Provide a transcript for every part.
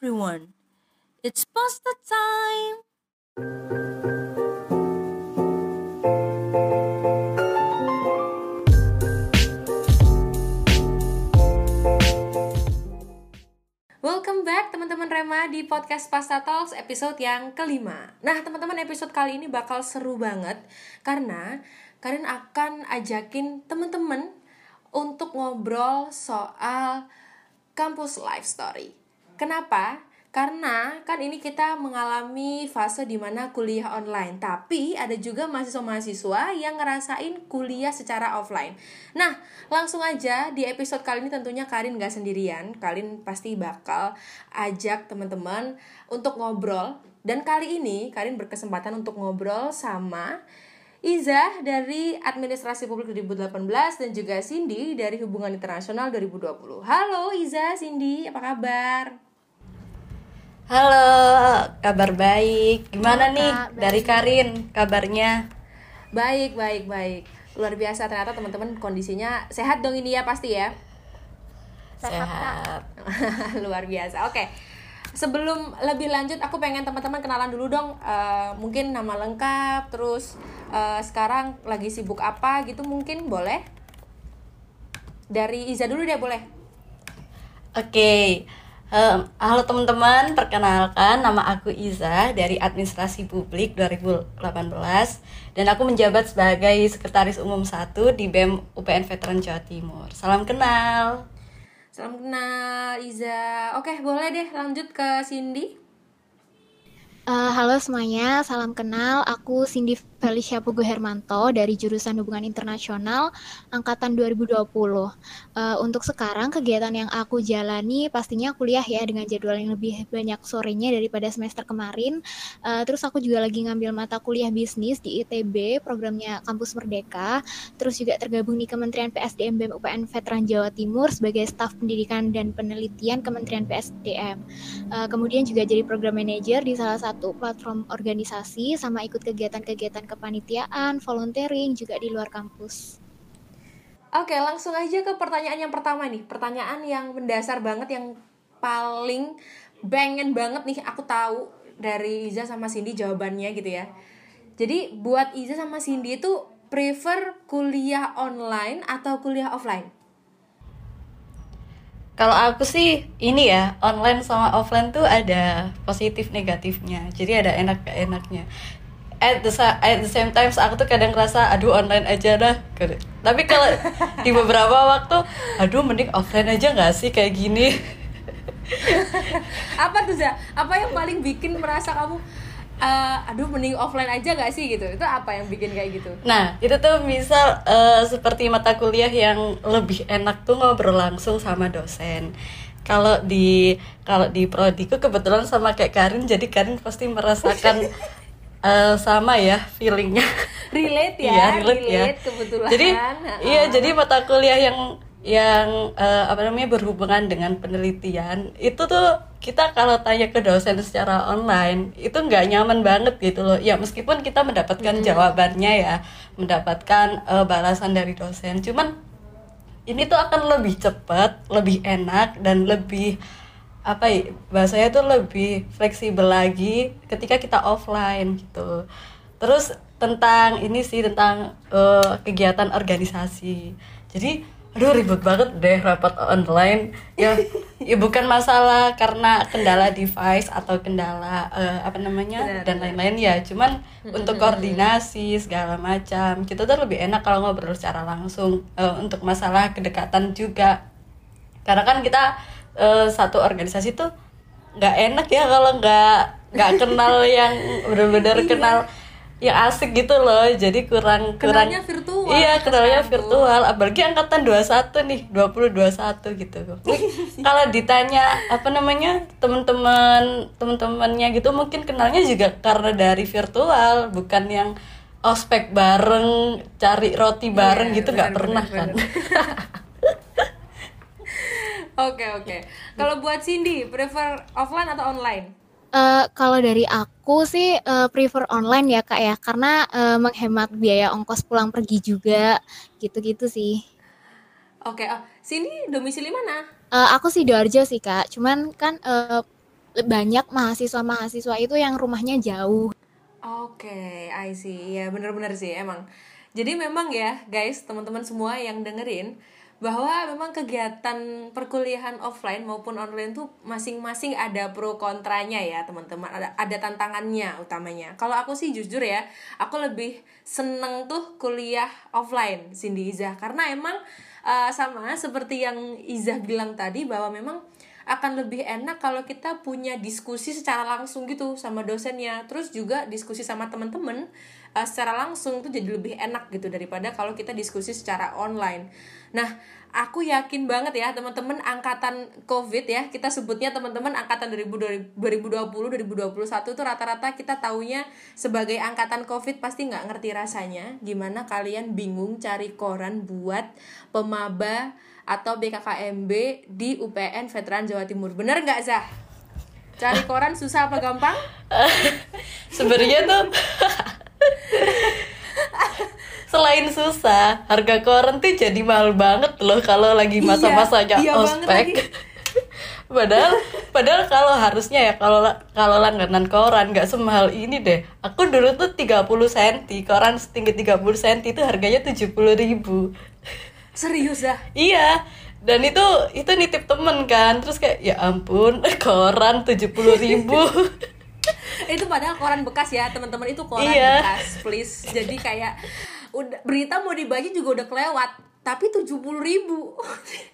everyone. It's pasta time. Welcome back teman-teman Rema di podcast Pasta Talks episode yang kelima Nah teman-teman episode kali ini bakal seru banget Karena kalian akan ajakin teman-teman untuk ngobrol soal kampus life story Kenapa? Karena kan ini kita mengalami fase di mana kuliah online. Tapi ada juga mahasiswa-mahasiswa yang ngerasain kuliah secara offline. Nah langsung aja di episode kali ini tentunya Karin gak sendirian. Karin pasti bakal ajak teman-teman untuk ngobrol. Dan kali ini Karin berkesempatan untuk ngobrol sama Iza dari Administrasi Publik 2018 dan juga Cindy dari Hubungan Internasional 2020 Halo Iza, Cindy, apa kabar? Halo, kabar baik. Gimana Halo, nih Kak, dari Karin kabarnya? Baik, baik, baik. Luar biasa ternyata teman-teman kondisinya sehat dong ini ya pasti ya. Sehat. Luar biasa. Oke. Sebelum lebih lanjut aku pengen teman-teman kenalan dulu dong eh, mungkin nama lengkap terus eh, sekarang lagi sibuk apa gitu mungkin boleh? Dari Iza dulu deh boleh. Oke. Halo teman-teman, perkenalkan nama aku Iza dari Administrasi Publik 2018 dan aku menjabat sebagai Sekretaris Umum 1 di BEM UPN Veteran Jawa Timur. Salam kenal. Salam kenal Iza. Oke, boleh deh lanjut ke Cindy. Eh, halo semuanya, salam kenal. Aku Cindy Felicia Pugu Hermanto dari jurusan Hubungan Internasional angkatan 2020. Eh, untuk sekarang kegiatan yang aku jalani pastinya kuliah ya dengan jadwal yang lebih banyak sorenya daripada semester kemarin. Eh, terus aku juga lagi ngambil mata kuliah bisnis di ITB, programnya Kampus Merdeka. Terus juga tergabung di Kementerian PSDM BEM UPN Veteran Jawa Timur sebagai staf pendidikan dan penelitian Kementerian PSDM. Uh, kemudian juga jadi program manager di salah satu platform organisasi sama ikut kegiatan-kegiatan kepanitiaan, volunteering juga di luar kampus. Oke, langsung aja ke pertanyaan yang pertama nih. Pertanyaan yang mendasar banget yang paling pengen banget nih aku tahu dari Iza sama Cindy jawabannya gitu ya. Jadi buat Iza sama Cindy itu prefer kuliah online atau kuliah offline? Kalau aku sih ini ya, online sama offline tuh ada positif negatifnya. Jadi ada enak enaknya. At the, at the same time aku tuh kadang ngerasa aduh online aja dah. Tapi kalau di beberapa waktu aduh mending offline aja nggak sih kayak gini. Apa tuh Za? Apa yang paling bikin merasa kamu eh, aduh mending offline aja gak sih gitu? Itu apa yang bikin kayak gitu? Nah, itu tuh misal eh, seperti mata kuliah yang lebih enak tuh ngobrol langsung sama dosen. Kalau di kalau di prodiku kebetulan sama kayak Karin, jadi Karin pasti merasakan eh, sama ya feelingnya. Relate ya, Iya, relate ya. kebetulan. Jadi Ha-ha. iya, jadi mata kuliah yang yang eh, apa namanya berhubungan dengan penelitian itu tuh kita kalau tanya ke dosen secara online itu nggak nyaman banget gitu loh ya meskipun kita mendapatkan jawabannya ya mendapatkan eh, balasan dari dosen cuman ini tuh akan lebih cepat lebih enak dan lebih apa ya bahasanya tuh lebih fleksibel lagi ketika kita offline gitu. Terus tentang ini sih tentang eh, kegiatan organisasi. Jadi aduh ribet banget deh rapat online. Ya ya bukan masalah karena kendala device atau kendala eh, apa namanya Benar, dan lain-lain ya. Cuman untuk koordinasi segala macam kita tuh lebih enak kalau ngobrol secara langsung Eh, untuk masalah kedekatan juga. Karena kan kita eh, satu organisasi tuh nggak enak ya kalau nggak nggak kenal yang benar-benar kenal yang asik gitu loh. Jadi kurang kurang Kenalnya virtual, iya Mas kenalnya virtual. Apalagi angkatan 21 nih 20 21 gitu. Kalau ditanya apa namanya teman-teman teman-temannya gitu mungkin kenalnya juga karena dari virtual bukan yang ospek bareng cari roti bareng Iya, gitu nggak pernah benar, kan Oke oke. Kalau buat Cindy, prefer offline atau online? Eh, kalau dari aku sih eh, prefer online ya kak ya, karena eh, menghemat biaya ongkos pulang pergi juga, gitu-gitu sih. Oke, oh, Cindy domisili mana? Eh, aku sih Sidoarjo sih kak, cuman kan eh, banyak mahasiswa-mahasiswa itu yang rumahnya jauh. Oke, I see. Ya bener-bener sih emang. Jadi memang ya guys, teman-teman semua yang dengerin bahwa memang kegiatan perkuliahan offline maupun online tuh masing-masing ada pro kontranya ya teman-teman. Ada ada tantangannya utamanya. Kalau aku sih jujur ya aku lebih seneng tuh kuliah offline Cindy Iza karena emang uh, sama seperti yang Iza bilang tadi bahwa memang akan lebih enak kalau kita punya diskusi secara langsung gitu sama dosennya. Terus juga diskusi sama teman-teman uh, secara langsung tuh jadi lebih enak gitu daripada kalau kita diskusi secara online Nah, aku yakin banget ya teman-teman angkatan COVID ya, kita sebutnya teman-teman angkatan 2020 2021 tuh rata-rata kita taunya sebagai angkatan COVID pasti nggak ngerti rasanya gimana kalian bingung cari koran buat pemaba atau BKKMB di UPN Veteran Jawa Timur. Bener nggak Zah? Cari koran susah apa gampang? Sebenarnya tuh selain susah harga koran tuh jadi mahal banget loh kalau lagi iya, masa-masanya iya, iya ospek. padahal padahal kalau harusnya ya kalau kalau langganan koran nggak semahal ini deh. Aku dulu tuh 30 cm koran setinggi 30 cm itu harganya 70 ribu. Serius dah iya dan itu itu nitip temen kan terus kayak ya ampun koran 70 ribu. Itu padahal koran bekas ya teman-teman itu koran iya. bekas please. Jadi kayak udah berita mau dibagi juga udah kelewat tapi tujuh puluh ribu.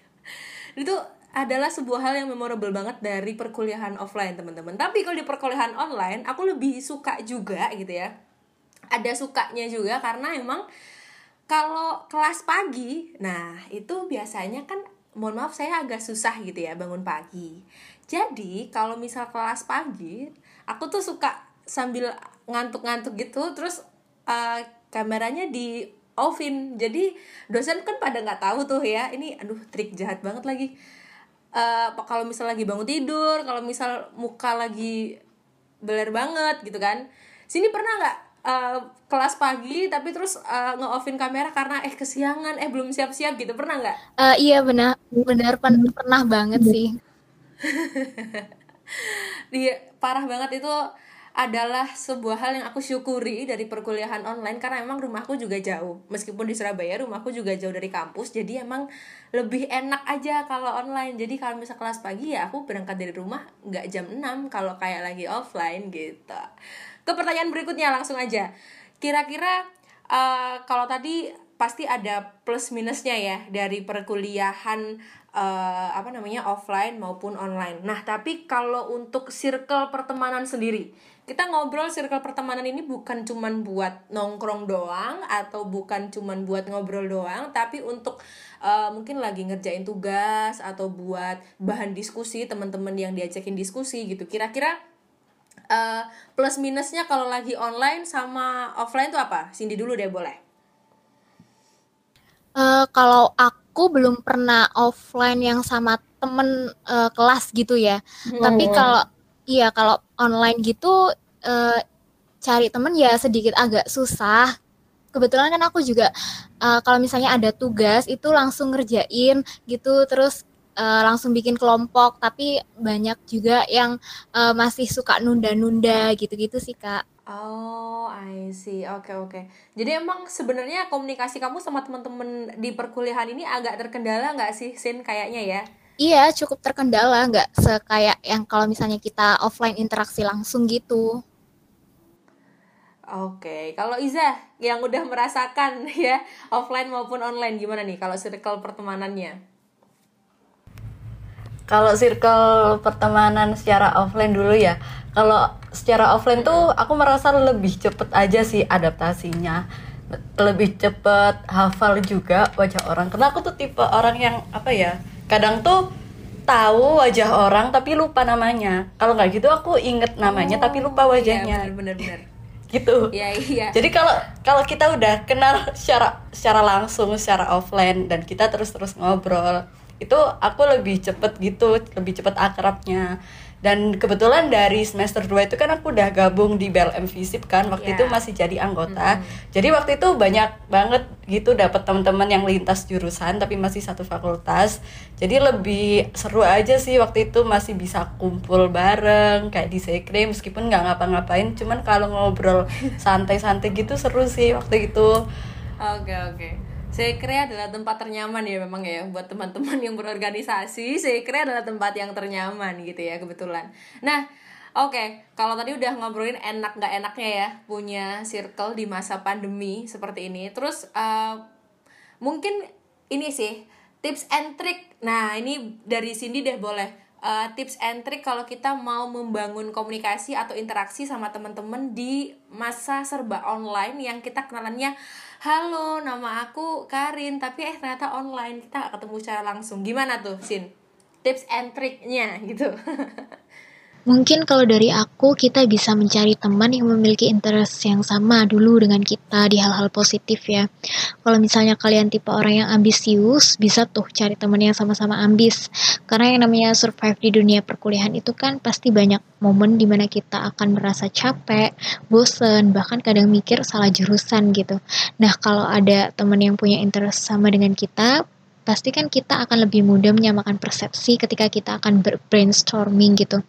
Itu adalah sebuah hal yang memorable banget dari perkuliahan offline teman-teman. Tapi kalau di perkuliahan online aku lebih suka juga gitu ya. Ada sukanya juga karena emang kalau kelas pagi nah itu biasanya kan mohon maaf saya agak susah gitu ya bangun pagi. Jadi kalau misal kelas pagi aku tuh suka sambil ngantuk-ngantuk gitu terus uh, kameranya di offin jadi dosen kan pada nggak tahu tuh ya ini aduh trik jahat banget lagi. Uh, kalau misal lagi bangun tidur kalau misal muka lagi beler banget gitu kan. Sini pernah nggak uh, kelas pagi tapi terus uh, nge-offin kamera karena eh kesiangan eh belum siap-siap gitu. Pernah nggak? Uh, iya benar. Benar pen pernah banget sih. Dia parah banget itu adalah sebuah hal yang aku syukuri dari perkuliahan online karena emang rumahku juga jauh. Meskipun di Surabaya rumahku juga jauh dari kampus jadi emang lebih enak aja kalau online. Jadi kalau misal kelas pagi ya aku berangkat dari rumah nggak jam 6 kalau kayak lagi offline gitu. Ke pertanyaan berikutnya langsung aja. Kira-kira uh, kalau tadi pasti ada plus minusnya ya dari perkuliahan uh, apa namanya offline maupun online. Nah, tapi kalau untuk circle pertemanan sendiri, kita ngobrol circle pertemanan ini bukan cuman buat nongkrong doang atau bukan cuman buat ngobrol doang tapi untuk uh, mungkin lagi ngerjain tugas atau buat bahan diskusi teman-teman yang diajakin diskusi gitu. Kira-kira uh, plus minusnya kalau lagi online sama offline tuh apa? Cindy dulu deh boleh uh, kalau aku belum pernah offline yang sama temen uh, kelas gitu ya hmm. tapi kalau Iya, kalau online gitu uh, cari temen ya sedikit agak susah. Kebetulan kan aku juga uh, kalau misalnya ada tugas itu langsung ngerjain gitu, terus uh, langsung bikin kelompok. Tapi banyak juga yang uh, masih suka nunda-nunda gitu-gitu sih kak. Oh, I see. Oke, okay, oke. Okay. Jadi emang sebenarnya komunikasi kamu sama teman-teman di perkuliahan ini agak terkendala nggak sih, Sin? Kayaknya ya. Iya, cukup terkendala, nggak sekayak yang kalau misalnya kita offline interaksi langsung gitu. Oke, kalau Iza yang udah merasakan ya offline maupun online gimana nih kalau circle pertemanannya? Kalau circle pertemanan secara offline dulu ya, kalau secara offline tuh aku merasa lebih cepet aja sih adaptasinya, lebih cepet hafal juga wajah orang. Karena aku tuh tipe orang yang apa ya, kadang tuh tahu wajah orang tapi lupa namanya. Kalau nggak gitu aku inget namanya oh, tapi lupa wajahnya. iya, bener bener gitu. Iya iya. Jadi kalau kalau kita udah kenal secara secara langsung secara offline dan kita terus terus ngobrol itu aku lebih cepet gitu lebih cepet akrabnya dan kebetulan dari semester 2 itu kan aku udah gabung di BLM Visip kan waktu Yeah. itu masih jadi anggota. Jadi waktu itu banyak banget gitu dapat teman-teman yang lintas jurusan tapi masih satu fakultas. Jadi lebih seru aja sih waktu itu masih bisa kumpul bareng kayak di sekre meskipun nggak ngapa-ngapain. Cuman kalau ngobrol santai-santai gitu seru sih waktu itu. Oke oke. Sekre adalah tempat ternyaman ya memang ya buat teman-teman yang berorganisasi. Sekre adalah tempat yang ternyaman gitu ya kebetulan. Nah, oke kalau tadi udah ngobrolin enak nggak enaknya ya punya circle di masa pandemi seperti ini. Terus eh, mungkin ini sih tips and trick. Nah ini dari Cindy deh boleh. Eh, tips and trick kalau kita mau membangun komunikasi atau interaksi sama teman-teman di masa serba online yang kita kenalannya halo nama aku Karin tapi eh ternyata online kita ketemu secara langsung. Gimana tuh Sin? Tips and tricknya gitu Mungkin kalau dari aku, kita bisa mencari teman yang memiliki interest yang sama dulu dengan kita di hal-hal positif ya. Kalau misalnya kalian tipe orang yang ambisius, bisa tuh cari teman yang sama-sama ambis. Karena yang namanya survive di dunia perkuliahan itu kan pasti banyak momen di mana kita akan merasa capek, bosen, bahkan kadang mikir salah jurusan gitu. Nah, kalau ada teman yang punya interest sama dengan kita, pasti kan kita akan lebih mudah menyamakan persepsi ketika kita akan brainstorming gitu.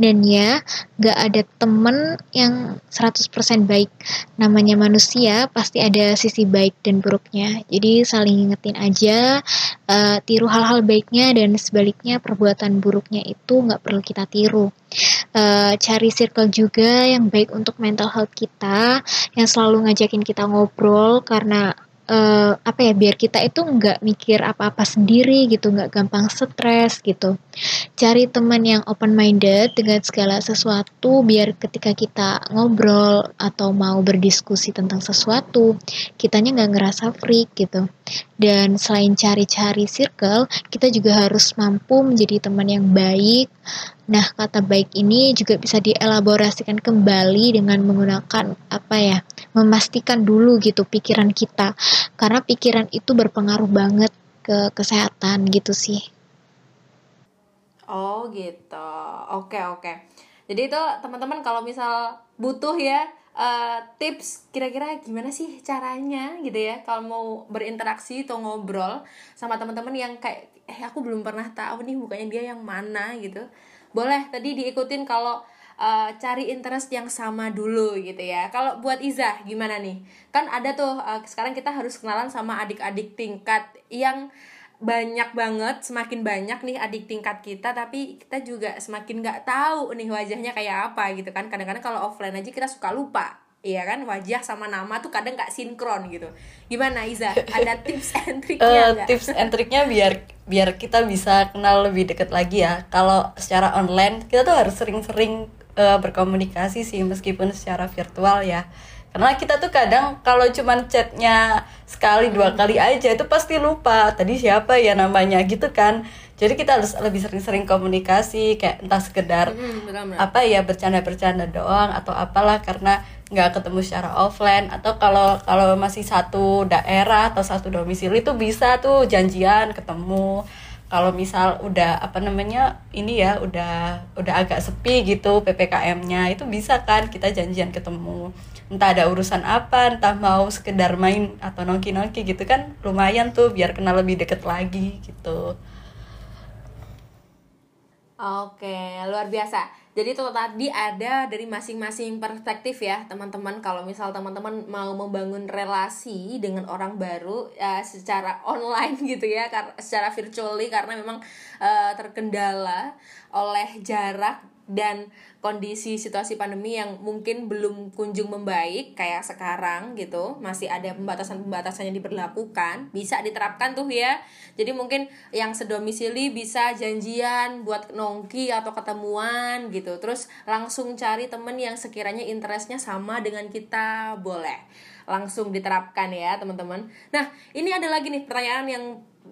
Dan ya gak ada temen yang 100% baik. Namanya manusia pasti ada sisi baik dan buruknya. Jadi saling ingetin aja eh, tiru hal-hal baiknya dan sebaliknya perbuatan buruknya itu nggak perlu kita tiru. Eh, cari circle juga yang baik untuk mental health kita yang selalu ngajakin kita ngobrol karena eh, apa ya biar kita itu nggak mikir apa-apa sendiri gitu nggak gampang stres gitu. Cari teman yang open minded dengan segala sesuatu biar ketika kita ngobrol atau mau berdiskusi tentang sesuatu kitanya nggak ngerasa freak gitu. Dan selain cari-cari circle kita juga harus mampu menjadi teman yang baik nah kata baik ini juga bisa dielaborasikan kembali dengan menggunakan apa ya memastikan dulu gitu pikiran kita karena pikiran itu berpengaruh banget ke kesehatan gitu sih Oh gitu. Oke oke. Jadi itu teman-teman kalau misal butuh ya eh, tips kira-kira gimana sih caranya gitu ya kalau mau berinteraksi atau ngobrol sama teman-teman yang kayak eh aku belum pernah tahu nih mukanya dia yang mana gitu. Boleh tadi diikutin kalau eh, cari interest yang sama dulu gitu ya. Kalau buat Iza gimana nih? Kan ada tuh eh, sekarang kita harus kenalan sama adik-adik tingkat yang banyak banget semakin banyak nih adik tingkat kita tapi kita juga semakin nggak tahu nih wajahnya kayak apa gitu kan kadang-kadang kalau offline aja kita suka lupa Iya kan wajah sama nama tuh kadang nggak sinkron gitu gimana Iza ada tips and Eh, triknya nggak? tips and triknya biar biar kita bisa kenal lebih deket lagi ya. Kalau secara online kita tuh harus sering-sering eh, berkomunikasi sih meskipun secara virtual ya. Karena kita tuh kadang kalau cuman chatnya sekali dua kali aja itu pasti lupa tadi siapa ya namanya gitu kan. Jadi kita harus lebih sering-sering komunikasi kayak entah sekedar Hmm, benar-benar. apa ya bercanda-bercanda doang atau apalah karena nggak ketemu secara offline. Atau kalau kalau masih satu daerah atau satu domisili itu bisa tuh janjian ketemu. Kalau misal udah apa namanya ini ya udah udah agak sepi gitu ppkm-nya itu bisa kan kita janjian ketemu. Entah ada urusan apa entah mau sekedar main atau nongki-nongki gitu kan lumayan tuh biar kenal lebih deket lagi gitu Oke, luar biasa. Jadi itu tadi ada dari masing-masing perspektif ya, teman-teman. Kalau misal teman-teman mau membangun relasi dengan orang baru ya, secara online gitu ya, secara virtually karena memang eh, terkendala oleh jarak dan kondisi situasi pandemi yang mungkin belum kunjung membaik kayak sekarang gitu masih ada pembatasan-pembatasan yang diberlakukan bisa diterapkan tuh ya. Jadi mungkin yang sedomisili bisa janjian buat nongki atau ketemuan gitu. Terus langsung cari temen yang sekiranya interestnya sama dengan kita boleh langsung diterapkan ya teman-teman. Nah ini ada lagi nih pertanyaan yang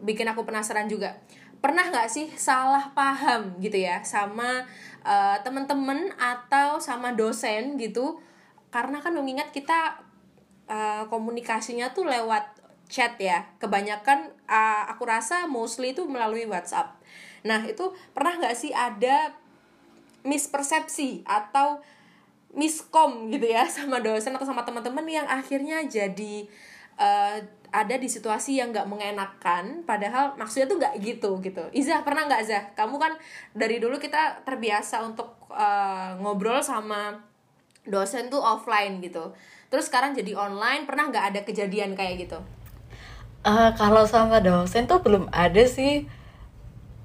bikin aku penasaran juga pernah nggak sih salah paham gitu ya sama eh, teman-teman atau sama dosen gitu? Karena kan mengingat kita eh, komunikasinya tuh lewat chat ya. Kebanyakan uh, aku rasa mostly itu melalui WhatsApp. Nah itu pernah nggak sih ada mispersepsi atau miskom gitu ya sama dosen atau sama teman-teman yang akhirnya jadi uh, ada di situasi yang nggak mengenakan padahal maksudnya tuh nggak gitu gitu. Iza pernah nggak Zah kamu kan dari dulu kita terbiasa untuk uh, ngobrol sama dosen tuh offline gitu. Terus sekarang jadi online pernah nggak ada kejadian kayak gitu? Uh, kalau sama dosen tuh belum ada sih.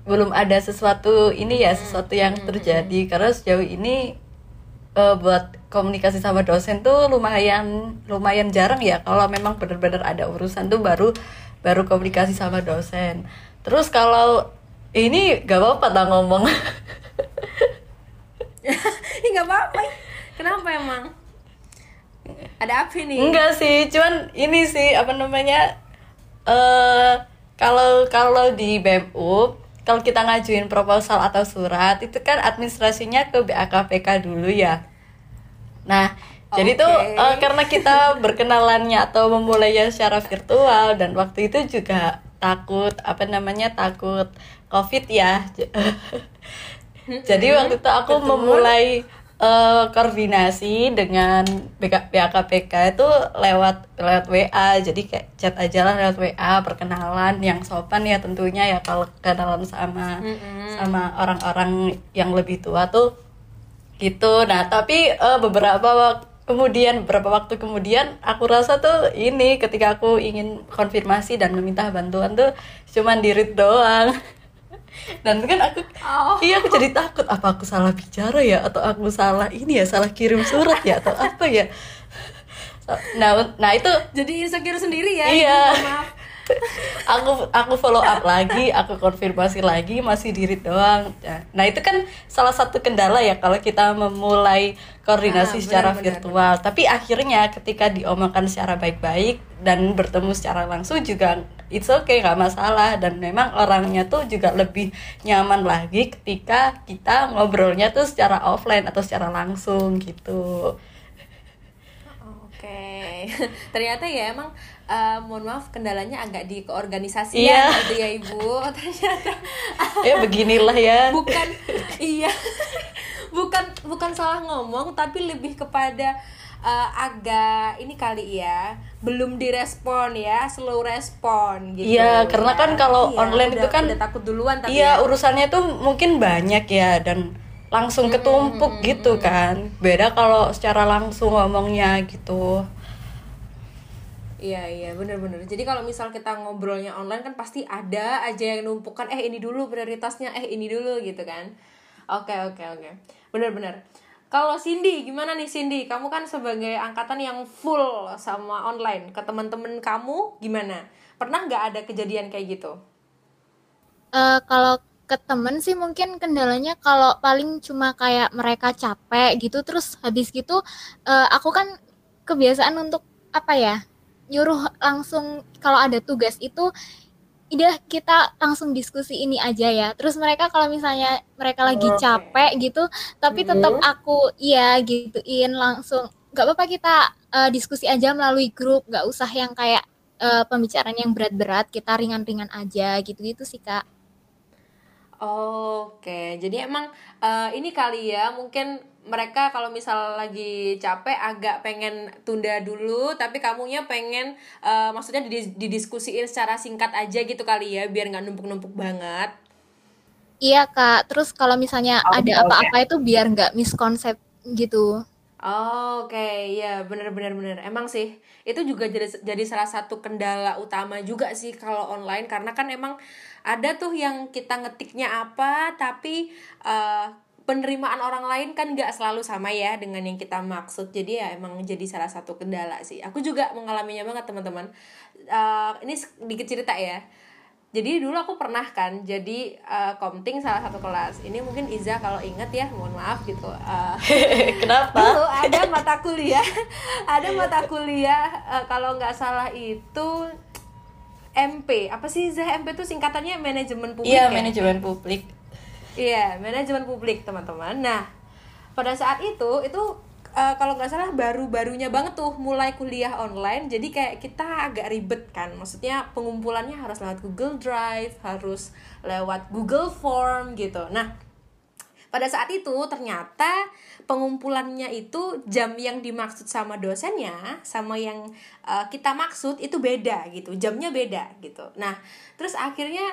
Belum ada sesuatu ini ya sesuatu yang terjadi. Karena sejauh ini uh, buat komunikasi sama dosen tuh lumayan lumayan jarang ya. Kalau memang benar-benar ada urusan tuh baru baru komunikasi sama dosen. Terus kalau ini gak apa-apa tak ngomong. Ini gak apa-apa. Kenapa emang? Ada apa nih. Enggak sih cuman ini sih apa namanya eh uh, kalau kalau di BMU kalau kita ngajuin proposal atau surat itu kan administrasinya ke BAKPK dulu ya nah jadi tuh uh, karena kita berkenalannya atau memulainya secara virtual dan waktu itu juga takut apa namanya takut covid ya. Jadi waktu itu aku Betul. memulai uh, koordinasi dengan BK, BAKPK itu lewat lewat WA jadi kayak chat aja lah lewat WA perkenalan yang sopan ya tentunya ya kalau kenalan sama mm-hmm. sama orang-orang yang lebih tua tuh gitu. Nah tapi uh, beberapa waktu kemudian beberapa waktu kemudian aku rasa tuh ini ketika aku ingin konfirmasi dan meminta bantuan tuh cuman dirit doang. Dan kan aku oh. iya aku jadi takut apa aku salah bicara ya? Atau aku salah ini ya salah kirim surat ya? Atau apa ya? Nah nah itu jadi insecure sendiri ya iya aku aku follow up lagi aku konfirmasi lagi masih diri doang. Nah itu kan salah satu kendala ya kalau kita memulai koordinasi ah, secara benar, virtual. benar. tapi akhirnya ketika diomongkan secara baik-baik dan bertemu secara langsung juga it's okay nggak masalah. Dan memang orangnya tuh juga lebih nyaman lagi ketika kita ngobrolnya tuh secara offline atau secara langsung gitu okay. ternyata ya emang uh, mohon maaf kendalanya agak di keorganisasian yeah. gitu ya ibu ternyata ya beginilah ya bukan iya bukan bukan salah ngomong tapi lebih kepada uh, agak ini kali ya belum direspon ya slow respon gitu iya karena kan kalau iya, online udah, itu kan udah takut duluan tapi iya ya. urusannya tuh mungkin banyak ya dan langsung ketumpuk mm -hmm, gitu kan beda kalau secara langsung ngomongnya gitu Iya iya bener-bener Jadi kalau misal kita ngobrolnya online kan pasti ada aja yang numpukan Eh ini dulu prioritasnya Eh ini dulu gitu kan Oke oke oke Bener-bener kalau Cindy, gimana nih Cindy? Kamu kan sebagai angkatan yang full sama online. Ke teman-teman kamu gimana? Pernah nggak ada kejadian kayak gitu? Uh, kalau ke temen sih mungkin kendalanya kalau paling cuma kayak mereka capek gitu terus habis gitu uh, aku kan kebiasaan untuk apa ya nyuruh langsung kalau ada tugas itu udah kita langsung diskusi ini aja ya. Terus mereka kalau misalnya mereka lagi okay. capek gitu, tapi tetap mm -hmm. aku iya gituin langsung. Gak apa-apa kita uh, diskusi aja melalui grup, gak usah yang kayak uh, pembicaraan yang berat-berat, kita ringan-ringan aja gitu-gitu sih kak. Oke, jadi emang uh, ini kali ya mungkin mereka kalau misal lagi capek agak pengen tunda dulu tapi kamunya pengen uh, maksudnya didiskusiin secara singkat aja gitu kali ya biar nggak numpuk-numpuk banget. Iya kak. Terus kalau misalnya oh, ada apa-apa okay. itu biar nggak miskonsep gitu Oh, Oke, okay. ya benar-benar benar. Emang sih itu juga jadi jadi salah satu kendala utama juga sih kalau online karena kan emang ada tuh yang kita ngetiknya apa tapi uh, penerimaan orang lain kan nggak selalu sama ya dengan yang kita maksud jadi ya emang jadi salah satu kendala sih aku juga mengalaminya banget teman-teman uh, ini sedikit cerita ya jadi dulu aku pernah kan jadi uh, komting salah satu kelas. Ini mungkin Iza kalau inget ya mohon maaf gitu uh, kenapa? Dulu ada mata kuliah ada mata kuliah uh, kalau nggak salah itu MP apa sih Iza? MP itu singkatannya manajemen publik iya ya? manajemen publik. Iya, manajemen publik teman-teman. Nah, pada saat itu itu uh, kalau nggak salah baru-barunya banget tuh mulai kuliah online jadi kayak kita agak ribet kan. Maksudnya pengumpulannya harus lewat Google Drive harus lewat Google Form gitu. Nah pada saat itu ternyata pengumpulannya itu jam yang dimaksud sama dosennya sama yang uh, kita maksud itu beda gitu jamnya beda gitu. Nah terus akhirnya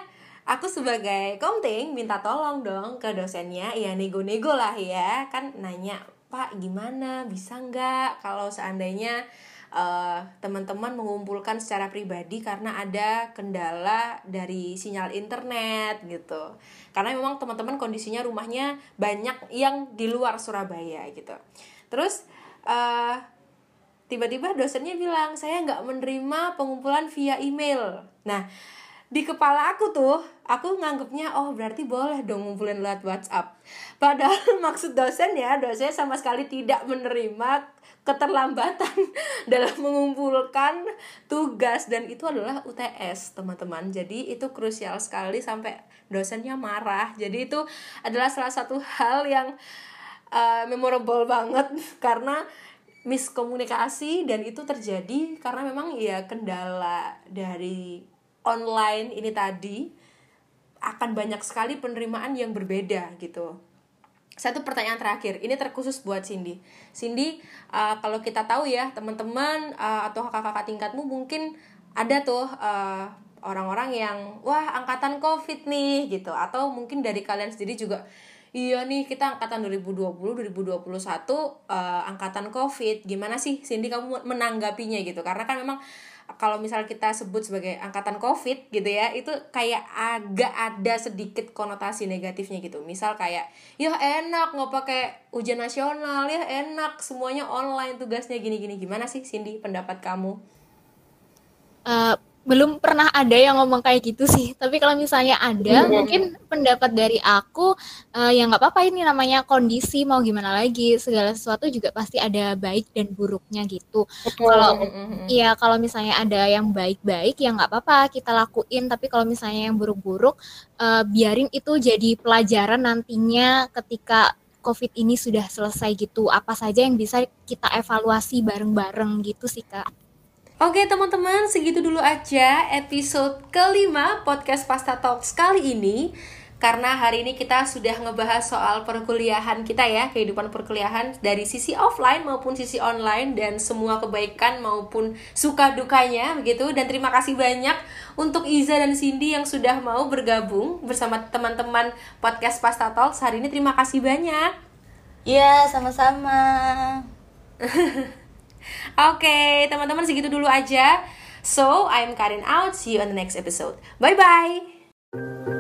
aku sebagai komting minta tolong dong ke dosennya ya nego-nego lah ya kan nanya pak gimana? Bisa nggak? Kalau seandainya uh, teman-teman mengumpulkan secara pribadi karena ada kendala dari sinyal internet gitu. Karena memang teman-teman kondisinya rumahnya banyak yang di luar Surabaya gitu. Terus uh, tiba-tiba dosennya bilang saya nggak menerima pengumpulan via email. Nah di kepala aku tuh aku nganggepnya oh berarti boleh dong ngumpulin lewat WhatsApp padahal maksud dosen ya dosen sama sekali tidak menerima keterlambatan dalam mengumpulkan tugas. Dan itu adalah UTS teman-teman. Jadi itu krusial sekali sampai dosennya marah. Jadi itu adalah salah satu hal yang uh, memorable banget. Karena miskomunikasi dan itu terjadi karena memang ya kendala dari online ini tadi akan banyak sekali penerimaan yang berbeda gitu satu pertanyaan terakhir ini terkhusus buat Cindy. Cindy uh, kalau kita tahu ya teman-teman uh, atau kakak-kakak tingkatmu mungkin ada tuh uh, orang-orang yang wah angkatan covid nih gitu. Atau mungkin dari kalian sendiri juga iya nih kita angkatan 2020 2021 uh, angkatan covid. Gimana sih Cindy kamu menanggapinya gitu? Karena kan memang kalau misal kita sebut sebagai angkatan covid gitu ya itu kayak agak ada sedikit konotasi negatifnya gitu. Misal kayak ya enak nggak pakai ujian nasional ya enak semuanya online tugasnya gini gini gimana sih Cindy pendapat kamu? Uh, belum pernah ada yang ngomong kayak gitu sih. Tapi kalau misalnya ada, hmm. mungkin pendapat dari aku uh, ya nggak apa-apa ini namanya kondisi mau gimana lagi. Segala sesuatu juga pasti ada baik dan buruknya gitu. Kalau iya kalau misalnya ada yang baik-baik ya nggak apa-apa kita lakuin. Tapi kalau misalnya yang buruk-buruk, uh, biarin itu jadi pelajaran nantinya ketika COVID ini sudah selesai gitu. Apa saja yang bisa kita evaluasi bareng-bareng gitu sih kak. Oke teman-teman, segitu dulu aja episode kelima podcast Pasta Talks kali ini. Karena hari ini kita sudah ngebahas soal perkuliahan kita ya Kehidupan perkuliahan dari sisi offline maupun sisi online Dan semua kebaikan maupun suka dukanya begitu. Dan terima kasih banyak untuk Iza dan Cindy yang sudah mau bergabung bersama teman-teman podcast Pasta Talks Hari ini. Terima kasih banyak. Iya, sama-sama Oke, okay, teman-teman segitu dulu aja. So, I'm Karin out. See you on the next episode. Bye bye.